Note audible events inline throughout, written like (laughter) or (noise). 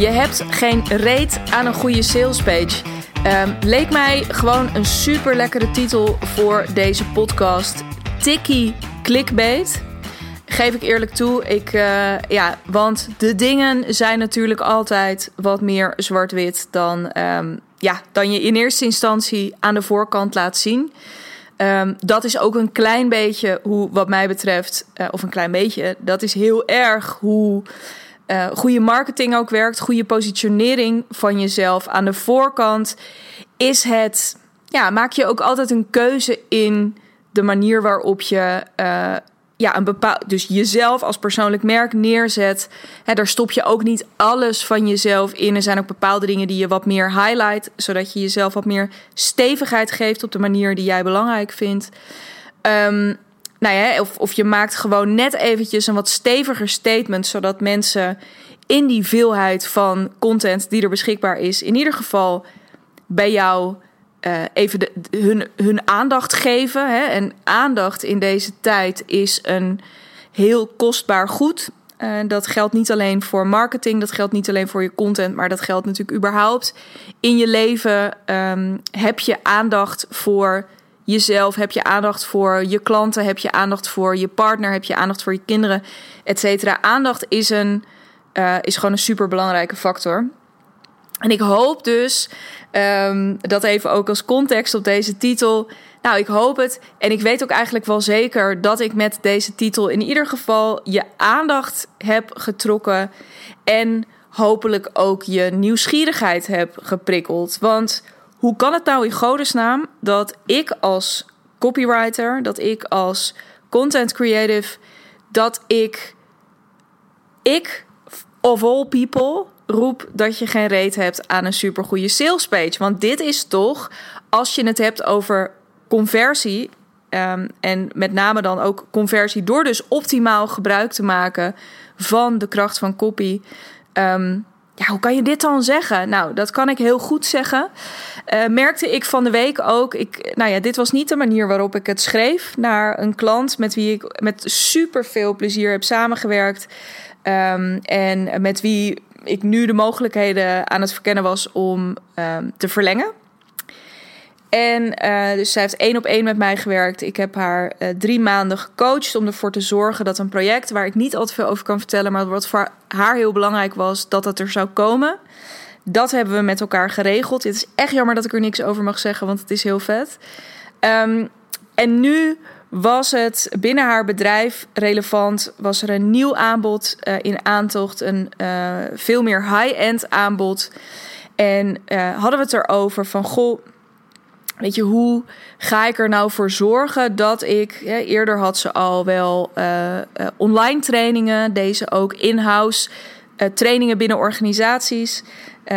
Je hebt geen reet aan een goede salespage. Um, leek mij gewoon een super lekkere titel voor deze podcast. Tikkie clickbait. Geef ik eerlijk toe. Ik, uh, ja, want de dingen zijn natuurlijk altijd wat meer zwart-wit dan, um, ja, dan je in eerste instantie aan de voorkant laat zien. Um, dat is ook een klein beetje hoe, wat mij betreft, uh, of een klein beetje, dat is heel erg hoe uh, goede marketing ook werkt, goede positionering van jezelf aan de voorkant, is het, ja, maak je ook altijd een keuze in de manier waarop je uh, ja, een bepaald, dus jezelf als persoonlijk merk neerzet. Hè, daar stop je ook niet alles van jezelf in. Er zijn ook bepaalde dingen die je wat meer highlight, zodat je jezelf wat meer stevigheid geeft op de manier die jij belangrijk vindt. Um, nou ja, of, of je maakt gewoon net eventjes een wat steviger statement, zodat mensen in die veelheid van content die er beschikbaar is, in ieder geval bij jou uh, even hun, hun aandacht geven. Hè? En aandacht in deze tijd is een heel kostbaar goed. Uh, dat geldt niet alleen voor marketing, dat geldt niet alleen voor je content, maar dat geldt natuurlijk überhaupt. In je leven um, heb je aandacht voor jezelf, heb je aandacht voor je klanten, heb je aandacht voor je partner, heb je aandacht voor je kinderen, et cetera. Aandacht is, een, uh, is gewoon een super belangrijke factor. En ik hoop dus, um, dat even ook als context op deze titel. Nou, ik hoop het. En ik weet ook eigenlijk wel zeker dat ik met deze titel in ieder geval je aandacht heb getrokken. En hopelijk ook je nieuwsgierigheid heb geprikkeld. Want hoe kan het nou in godesnaam dat ik als copywriter, dat ik als content creative, dat ik, ik of all people roep dat je geen reet hebt aan een supergoeie sales page. Want dit is toch, als je het hebt over conversie, um, en met name dan ook conversie door dus optimaal gebruik te maken van de kracht van copy. Um, ja, hoe kan je dit dan zeggen? Nou, dat kan ik heel goed zeggen. Uh, merkte ik van de week ook. Ik, nou ja, dit was niet de manier waarop ik het schreef naar een klant met wie ik met super veel plezier heb samengewerkt. Um, en met wie ik nu de mogelijkheden aan het verkennen was om um, te verlengen. En uh, dus zij heeft één op één met mij gewerkt. Ik heb haar uh, drie maanden gecoacht om ervoor te zorgen dat een project waar ik niet al te veel over kan vertellen, maar wat voor haar heel belangrijk was, dat dat er zou komen. Dat hebben we met elkaar geregeld. Het is echt jammer dat ik er niks over mag zeggen, want het is heel vet. Um, en nu was het binnen haar bedrijf relevant. Was er een nieuw aanbod uh, in aantocht, een veel meer high-end aanbod. En hadden we het erover van goh. Weet je, hoe ga ik er nou voor zorgen dat ik. Eerder had ze al wel online trainingen, deze ook in-house trainingen binnen organisaties.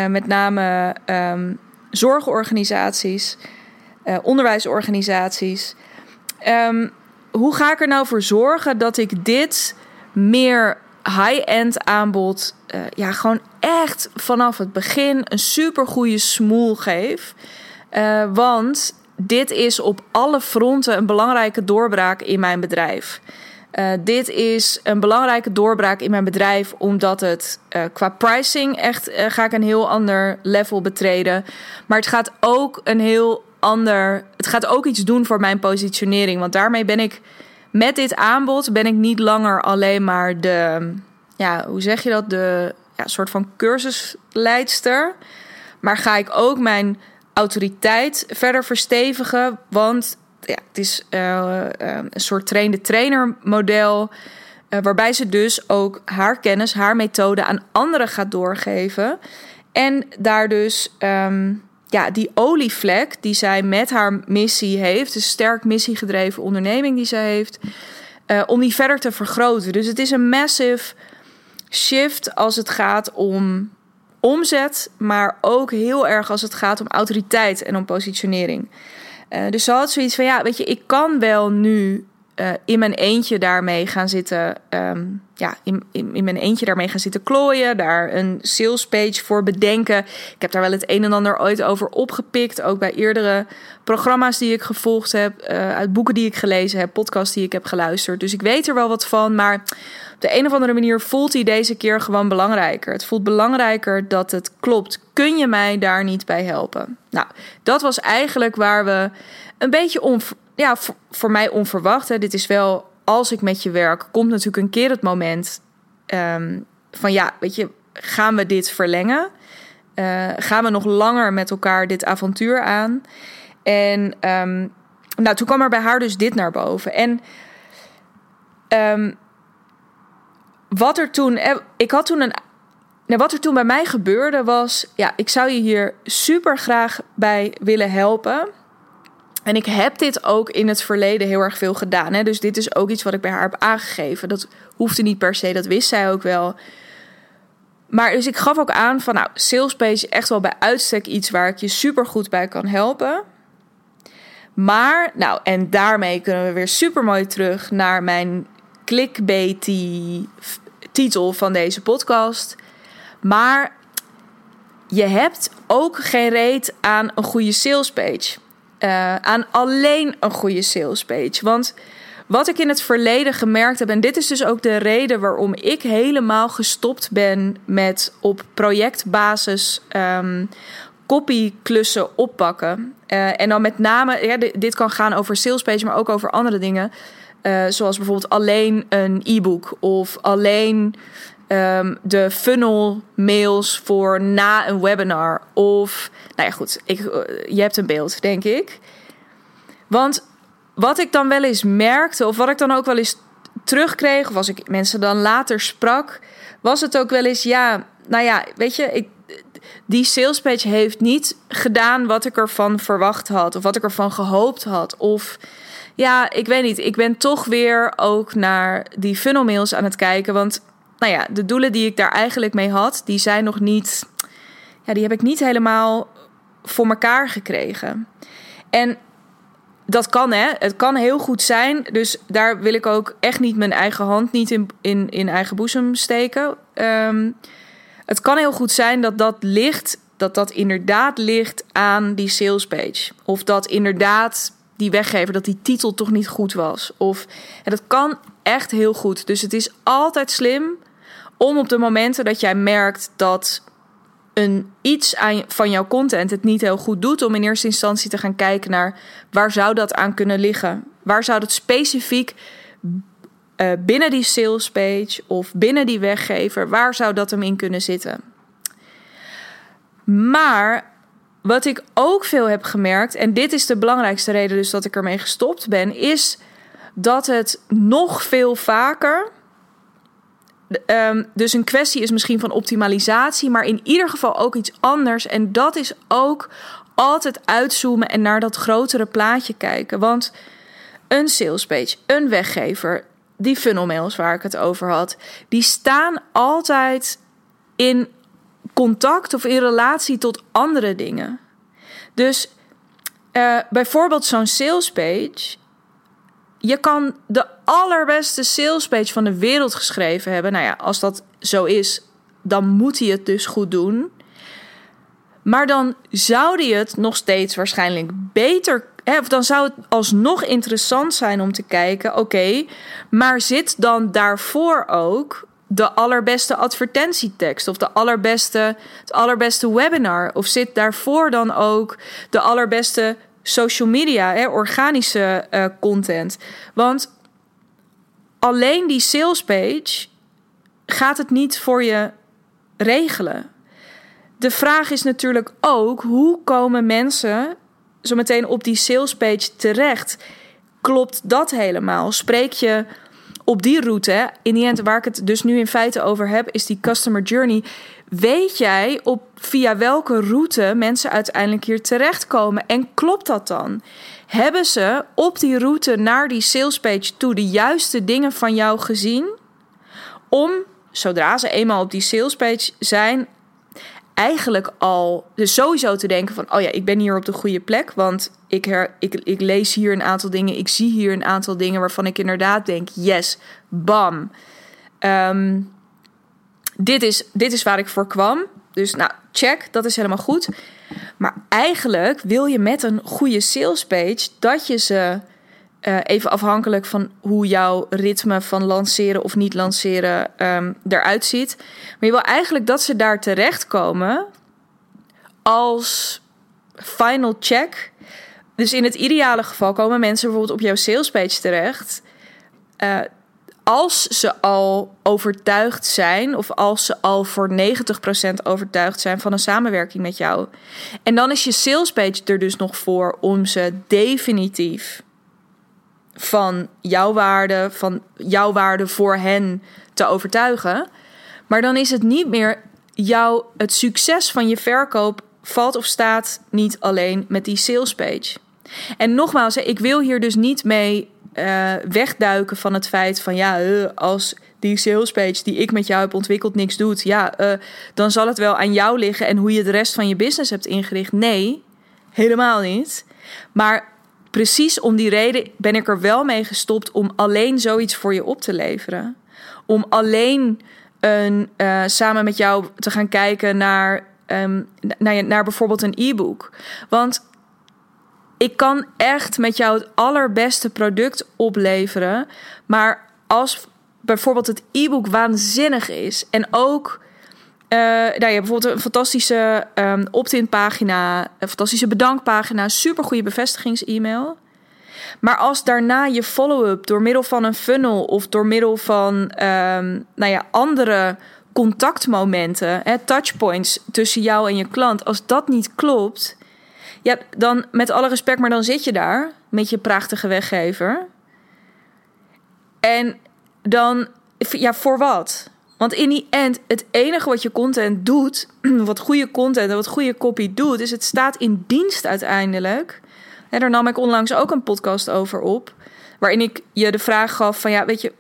met name um, zorgorganisaties, onderwijsorganisaties. Um, hoe ga ik er nou voor zorgen dat ik dit meer high-end aanbod, ja, gewoon echt vanaf het begin een super goede smoel geef? Uh, want dit is op alle fronten een belangrijke doorbraak in mijn bedrijf. Uh, dit is een belangrijke doorbraak in mijn bedrijf, omdat het uh, qua pricing echt ga ik een heel ander level betreden. Maar het gaat ook een heel ander. Het gaat ook iets doen voor mijn positionering. Want daarmee ben ik met dit aanbod ben ik niet langer alleen maar de. Ja, hoe zeg je dat? De ja, soort van cursusleidster. Maar ga ik ook mijn autoriteit verder verstevigen. Want ja, het is uh, een soort trainde trainer model. Uh, waarbij ze dus ook haar kennis, haar methode aan anderen gaat doorgeven. En daar dus um, ja, die olievlek die zij met haar missie heeft, dus sterk missiegedreven onderneming die zij heeft, om die verder te vergroten. Dus het is een massive shift als het gaat om omzet, maar ook heel erg als het gaat om autoriteit en om positionering. Uh, dus ze had zoiets van, ja, weet je, ik kan wel nu uh, in mijn eentje daarmee gaan zitten. Um, ja, in, in, in, mijn eentje daarmee gaan zitten klooien. Daar een sales page voor bedenken. Ik heb daar wel het een en ander ooit over opgepikt. Ook bij eerdere programma's die ik gevolgd heb. Uh, uit boeken die ik gelezen heb. Podcasts die ik heb geluisterd. Dus ik weet er wel wat van. Maar de een of andere manier voelt hij deze keer gewoon belangrijker. Het voelt belangrijker dat het klopt. Kun je mij daar niet bij helpen? Nou, dat was eigenlijk waar we een beetje ja, voor, mij onverwacht. Hè. Dit is wel, als ik met je werk, komt natuurlijk een keer het moment ehm, van ja, weet je, gaan we dit verlengen? Uh, gaan we nog langer met elkaar dit avontuur aan? En um, nou, toen kwam er bij haar dus dit naar boven. En um, wat er toen. Eh, ik had toen een. Nou, wat er toen bij mij gebeurde was. Ja, ik zou je hier super graag bij willen helpen. En ik heb dit ook in het verleden heel erg veel gedaan. Hè? Dus dit is ook iets wat ik bij haar heb aangegeven. Dat hoefde niet per se, dat wist zij ook wel. Maar dus ik gaf ook aan van, nou, salespage is echt wel bij uitstek iets waar ik je super goed bij kan helpen. Maar, nou, en daarmee kunnen we weer super mooi terug naar mijn clickbaity titel van deze podcast. Maar je hebt ook geen reet aan een goede salespage. Uh, aan alleen een goede salespage. Want wat ik in het verleden gemerkt heb, en dit is dus ook de reden waarom ik helemaal gestopt ben met op projectbasis um, copyklussen oppakken. Uh, en dan met name, ja, dit kan gaan over salespage, maar ook over andere dingen. Uh, zoals bijvoorbeeld alleen een e-book of alleen um, de funnel mails voor na een webinar. Of, nou ja, goed, ik, je hebt een beeld, denk ik. Want wat ik dan wel eens merkte, of wat ik dan ook wel eens terugkreeg, of als ik mensen dan later sprak, was het ook wel eens, ja, nou ja, weet je, ik, die salespage heeft niet gedaan wat ik ervan verwacht had, of wat ik ervan gehoopt had. Of ja, ik weet niet, ik ben toch weer ook naar die funnel mails aan het kijken, want nou ja, de doelen die ik daar eigenlijk mee had, die zijn nog niet, ja, die heb ik niet helemaal voor elkaar gekregen. En dat kan, hè. Het kan heel goed zijn. Dus daar wil ik ook echt niet mijn eigen hand niet in, in, in eigen boezem steken. Ehm, het kan heel goed zijn dat dat ligt, dat dat inderdaad ligt aan die salespage. Of dat inderdaad die weggever, dat die titel toch niet goed was. Of en dat kan echt heel goed. Dus het is altijd slim om op de momenten dat jij merkt dat een iets aan, van jouw content het niet heel goed doet, om in eerste instantie te gaan kijken naar waar zou dat aan kunnen liggen? Waar zou dat specifiek uh, binnen die sales page of binnen die weggever, waar zou dat hem in kunnen zitten? Maar wat ik ook veel heb gemerkt, en dit is de belangrijkste reden dus dat ik ermee gestopt ben, is dat het nog veel vaker Um, dus een kwestie is misschien van optimalisatie, maar in ieder geval ook iets anders. En dat is ook altijd uitzoomen en naar dat grotere plaatje kijken. Want een salespage, een weggever, die funnel mails waar ik het over had, die staan altijd in contact of in relatie tot andere dingen. Dus uh, bijvoorbeeld zo'n salespage je kan de allerbeste salespage van de wereld geschreven hebben. Nou ja, als dat zo is, dan moet hij het dus goed doen. Maar dan zou hij het nog steeds waarschijnlijk beter. Hè, of dan zou het alsnog interessant zijn om te kijken: oké, maar zit dan daarvoor ook de allerbeste advertentietekst of de allerbeste, het allerbeste webinar? Of zit daarvoor dan ook de allerbeste social media, hè, organische uh, content. Want alleen die sales page gaat het niet voor je regelen. De vraag is natuurlijk ook hoe komen mensen zo meteen op die sales page terecht? Klopt dat helemaal? Spreek je op die route, in die end waar ik het dus nu in feite over heb, is die customer journey. Weet jij op via welke route mensen uiteindelijk hier terechtkomen? En klopt dat dan? Hebben ze op die route naar die salespage toe de juiste dingen van jou gezien? Om, zodra ze eenmaal op die salespage zijn, eigenlijk al dus sowieso te denken van... oh ja, ik ben hier op de goede plek, want ik, ik, ik lees hier een aantal dingen... ik zie hier een aantal dingen waarvan ik inderdaad denk... yes, bam. Um, dit is, dit is waar ik voor kwam. Dus nou, check, dat is helemaal goed. Maar eigenlijk wil je met een goede sales page dat je ze uh, even afhankelijk van hoe jouw ritme van lanceren of niet lanceren um, eruit ziet. Maar je wil eigenlijk dat ze daar terechtkomen als final check. Dus in het ideale geval komen mensen bijvoorbeeld op jouw salespage terecht. Uh, als ze al overtuigd zijn, of als ze al voor 90% overtuigd zijn van een samenwerking met jou. En dan is je salespage er dus nog voor om ze definitief van jouw waarde, van jouw waarde voor hen te overtuigen. Maar dan is het niet meer jouw, het succes van je verkoop valt of staat niet alleen met die salespage. En nogmaals, ik wil hier dus niet mee uh, wegduiken van het feit van ja, uh, als die salespage die ik met jou heb ontwikkeld niks doet, ja, uh, dan zal het wel aan jou liggen en hoe je de rest van je business hebt ingericht. Nee, helemaal niet. Maar precies om die reden ben ik er wel mee gestopt om alleen zoiets voor je op te leveren. Om alleen een, samen met jou te gaan kijken naar, um, naar, naar bijvoorbeeld een e-book. Want ik kan echt met jou het allerbeste product opleveren. Maar als bijvoorbeeld het e-book waanzinnig is en ook. Uh, nou ja, bijvoorbeeld een fantastische um, opt-in pagina, een fantastische bedankpagina, super goede bevestigings-e-mail. Maar als daarna je follow-up door middel van een funnel of door middel van um, nou ja, andere contactmomenten, touchpoints tussen jou en je klant, als dat niet klopt, ja, dan met alle respect, maar dan zit je daar met je prachtige weggever. En dan, ja, voor wat? Want in die end, het enige wat je content doet, (clears throat) wat goede content en wat goede copy doet, is het staat in dienst uiteindelijk. En daar nam ik onlangs ook een podcast over op, waarin ik je de vraag gaf van ja, weet je,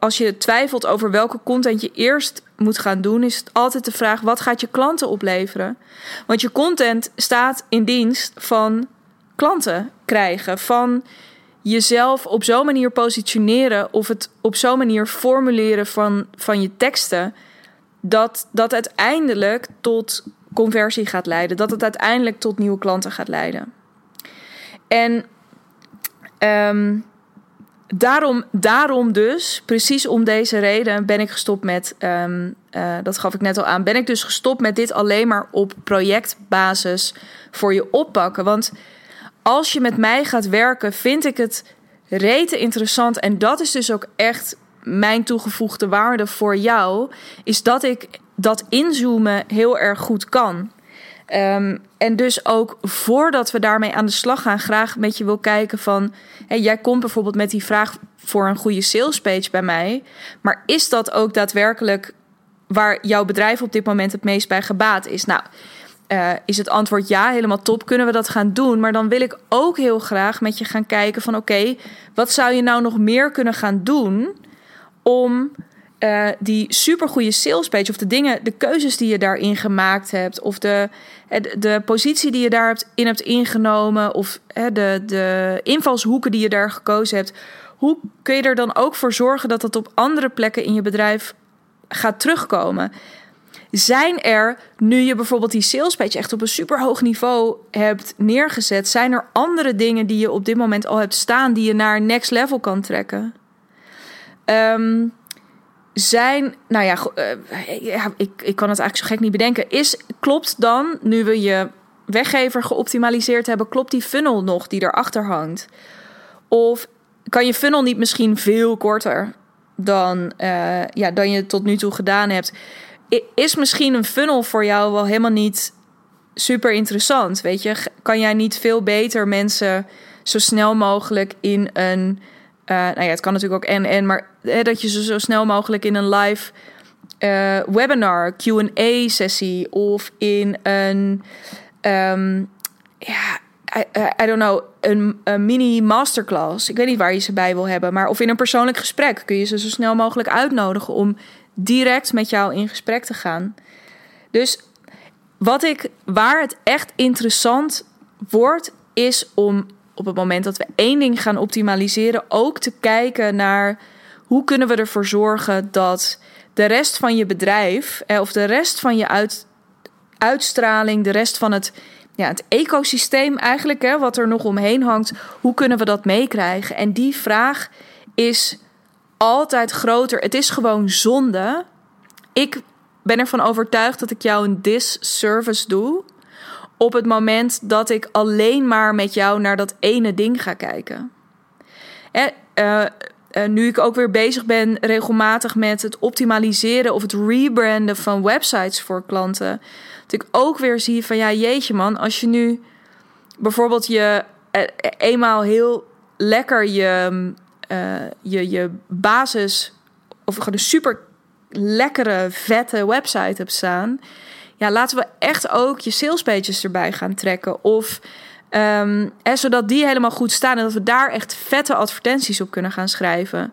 als je twijfelt over welke content je eerst moet gaan doen, is het altijd de vraag: wat gaat je klanten opleveren? Want je content staat in dienst van klanten krijgen, van jezelf op zo'n manier positioneren of het op zo'n manier formuleren van, van je teksten, dat dat uiteindelijk tot conversie gaat leiden, dat het uiteindelijk tot nieuwe klanten gaat leiden. En um, daarom, daarom dus, precies om deze reden, ben ik gestopt met, um, uh, dat gaf ik net al aan, ben ik dus gestopt met dit alleen maar op projectbasis voor je oppakken. Want als je met mij gaat werken, vind ik het rete interessant. En dat is dus ook echt mijn toegevoegde waarde voor jou, is dat ik dat inzoomen heel erg goed kan. Um, en dus ook voordat we daarmee aan de slag gaan, graag met je wil kijken van... Jij komt bijvoorbeeld met die vraag voor een goede salespage bij mij. Maar is dat ook daadwerkelijk waar jouw bedrijf op dit moment het meest bij gebaat is? Nou, uh, is het antwoord ja, helemaal top. Kunnen we dat gaan doen? Maar dan wil ik ook heel graag met je gaan kijken van... oké, wat zou je nou nog meer kunnen gaan doen om uh, die supergoeie salespage of de dingen, de keuzes die je daarin gemaakt hebt, of de, de positie die je daar hebt, in ingenomen, of de, de invalshoeken die je daar gekozen hebt, hoe kun je er dan ook voor zorgen dat dat op andere plekken in je bedrijf gaat terugkomen? Zijn er, nu je bijvoorbeeld die salespage echt op een super hoog niveau hebt neergezet, zijn er andere dingen die je op dit moment al hebt staan die je naar next level kan trekken? Um, zijn, nou ja, uh, ja ik, ik kan het eigenlijk zo gek niet bedenken. Is, klopt dan, nu we je weggever geoptimaliseerd hebben, klopt die funnel nog die erachter hangt? Of kan je funnel niet misschien veel korter dan, uh, ja, dan je tot nu toe gedaan hebt? Is misschien een funnel voor jou wel helemaal niet super interessant? Weet je, kan jij niet veel beter mensen zo snel mogelijk in een uh, nou ja, het kan natuurlijk ook en en, maar dat je ze zo snel mogelijk in een live uh, webinar, QA sessie of in een, um, ja, I, I, don't know, een, een, mini masterclass. Ik weet niet waar je ze bij wil hebben, maar of in een persoonlijk gesprek kun je ze zo snel mogelijk uitnodigen om direct met jou in gesprek te gaan. Dus wat ik, waar het echt interessant wordt, is om op het moment dat we één ding gaan optimaliseren, ook te kijken naar hoe kunnen we ervoor zorgen dat de rest van je bedrijf eh, of de rest van je uit, uitstraling, de rest van het ja, het ecosysteem eigenlijk, hè, wat er nog omheen hangt, hoe kunnen we dat meekrijgen? En die vraag is altijd groter. Het is gewoon zonde. Ik ben ervan overtuigd dat ik jou een disservice doe op het moment dat ik alleen maar met jou naar dat ene ding ga kijken. Eh, eh, nu ik ook weer bezig ben regelmatig met het optimaliseren of het rebranden van websites voor klanten. Dat ik ook weer zie van ja, jeetje man, als je nu bijvoorbeeld je uh, eenmaal heel lekker je, je, je basis of een super lekkere, vette website hebt staan. Ja, laten we echt ook je sales pages erbij gaan trekken. Of en zodat die helemaal goed staan en dat we daar echt vette advertenties op kunnen gaan schrijven.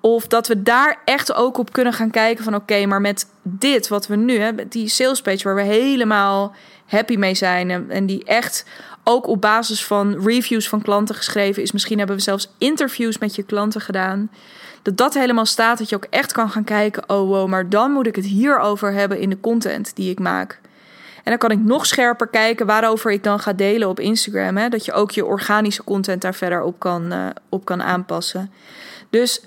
Of dat we daar echt ook op kunnen gaan kijken van oké, maar met dit wat we nu hebben, die sales page waar we helemaal happy mee zijn en, die echt ook op basis van reviews van klanten geschreven is. Misschien hebben we zelfs interviews met je klanten gedaan. Dat dat helemaal staat, dat je ook echt kan gaan kijken, oh wow, maar dan moet ik het hierover hebben in de content die ik maak. En dan kan ik nog scherper kijken waarover ik dan ga delen op Instagram. Hè? Dat je ook je organische content daar verder op kan, uh, op kan aanpassen. Dus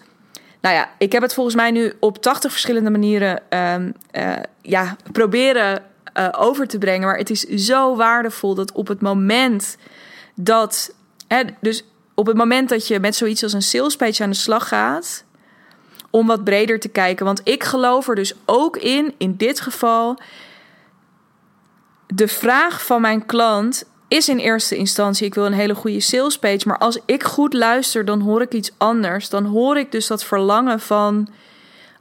nou ja, ik heb het volgens mij nu op 80 verschillende manieren um, uh, ja, proberen uh, over te brengen. Maar het is zo waardevol dat op het moment dat. Hè, dus op het moment dat je met zoiets als een sales page aan de slag gaat. Om wat breder te kijken. Want ik geloof er dus ook in, in dit geval de vraag van mijn klant is in eerste instantie: ik wil een hele goede sales page. Maar als ik goed luister, dan hoor ik iets anders. Dan hoor ik dus dat verlangen van: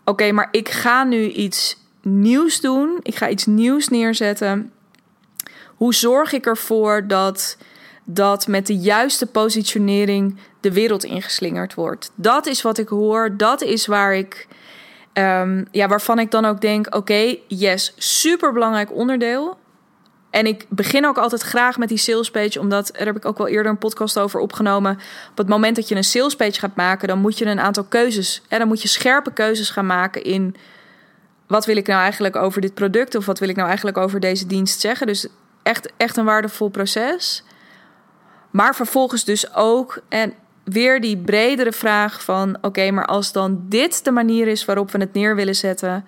oké, maar ik ga nu iets nieuws doen. Ik ga iets nieuws neerzetten. Hoe zorg ik ervoor dat dat met de juiste positionering de wereld ingeslingerd wordt? Dat is wat ik hoor. Dat is waar ik. Um, ja, waarvan ik dan ook denk: oké, yes, super belangrijk onderdeel. En ik begin ook altijd graag met die sales page, omdat daar heb ik ook wel eerder een podcast over opgenomen. Op het moment dat je een sales page gaat maken, dan moet je een aantal keuzes. Hè, dan moet je scherpe keuzes gaan maken in wat wil ik nou eigenlijk over dit product of wat wil ik nou eigenlijk over deze dienst zeggen. Dus echt, echt een waardevol proces. Maar vervolgens dus ook en weer die bredere vraag van oké, maar als dan dit de manier is waarop we het neer willen zetten,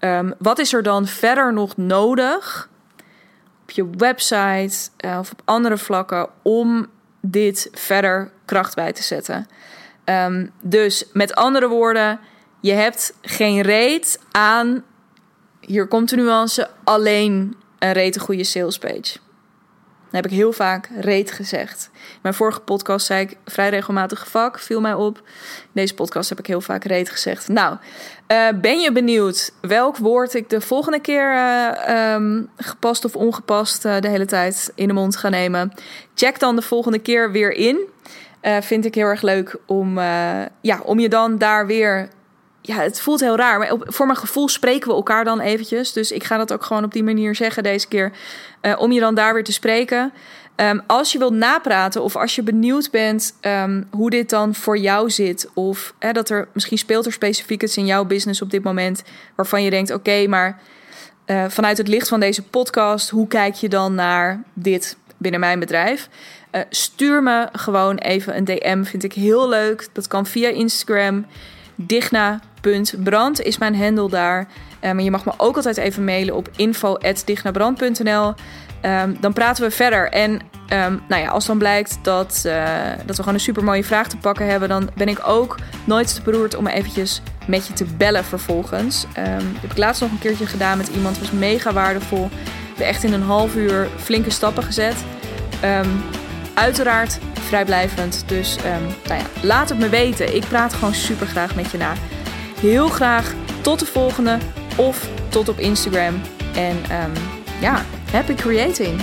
um, wat is er dan verder nog nodig? je website uh, of op andere vlakken om dit verder kracht bij te zetten. Um, dus met andere woorden, je hebt geen reet aan, hier komt de nuance, alleen een rete goede salespage heb ik heel vaak reet gezegd. In mijn vorige podcast zei ik vrij regelmatig vak, viel mij op. In deze podcast heb ik heel vaak reet gezegd. Nou, uh, ben je benieuwd welk woord ik de volgende keer uh, um, gepast of ongepast uh, de hele tijd in de mond ga nemen? Check dan de volgende keer weer in. vind ik heel erg leuk om, ja, om je dan daar weer ja, het voelt heel raar. Maar voor mijn gevoel spreken we elkaar dan eventjes. Dus ik ga dat ook gewoon op die manier zeggen deze keer. Uh, om je dan daar weer te spreken. Um, als je wilt napraten of als je benieuwd bent um, hoe dit dan voor jou zit. Of hè, dat er misschien speelt er specifiek iets in jouw business op dit moment. Waarvan je denkt: oké, maar uh, vanuit het licht van deze podcast, hoe kijk je dan naar dit binnen mijn bedrijf? Uh, stuur me gewoon even een DM. Vind ik heel leuk. Dat kan via Instagram. Digna.brand is mijn handle daar. Um, je mag me ook altijd even mailen op info.dignabrand.nl. Um, ehm, dan praten we verder. En um, nou ja, als dan blijkt dat, uh, dat we gewoon een super mooie vraag te pakken hebben, dan ben ik ook nooit te beroerd om eventjes met je te bellen vervolgens. dat heb ik laatst nog een keertje gedaan met iemand, was mega waardevol. We echt in een half uur flinke stappen gezet. Uiteraard vrijblijvend. Dus um, nou laat het me weten. Ik praat gewoon super graag met je na. Heel graag tot de volgende of tot op Instagram. En um, ja, happy creating!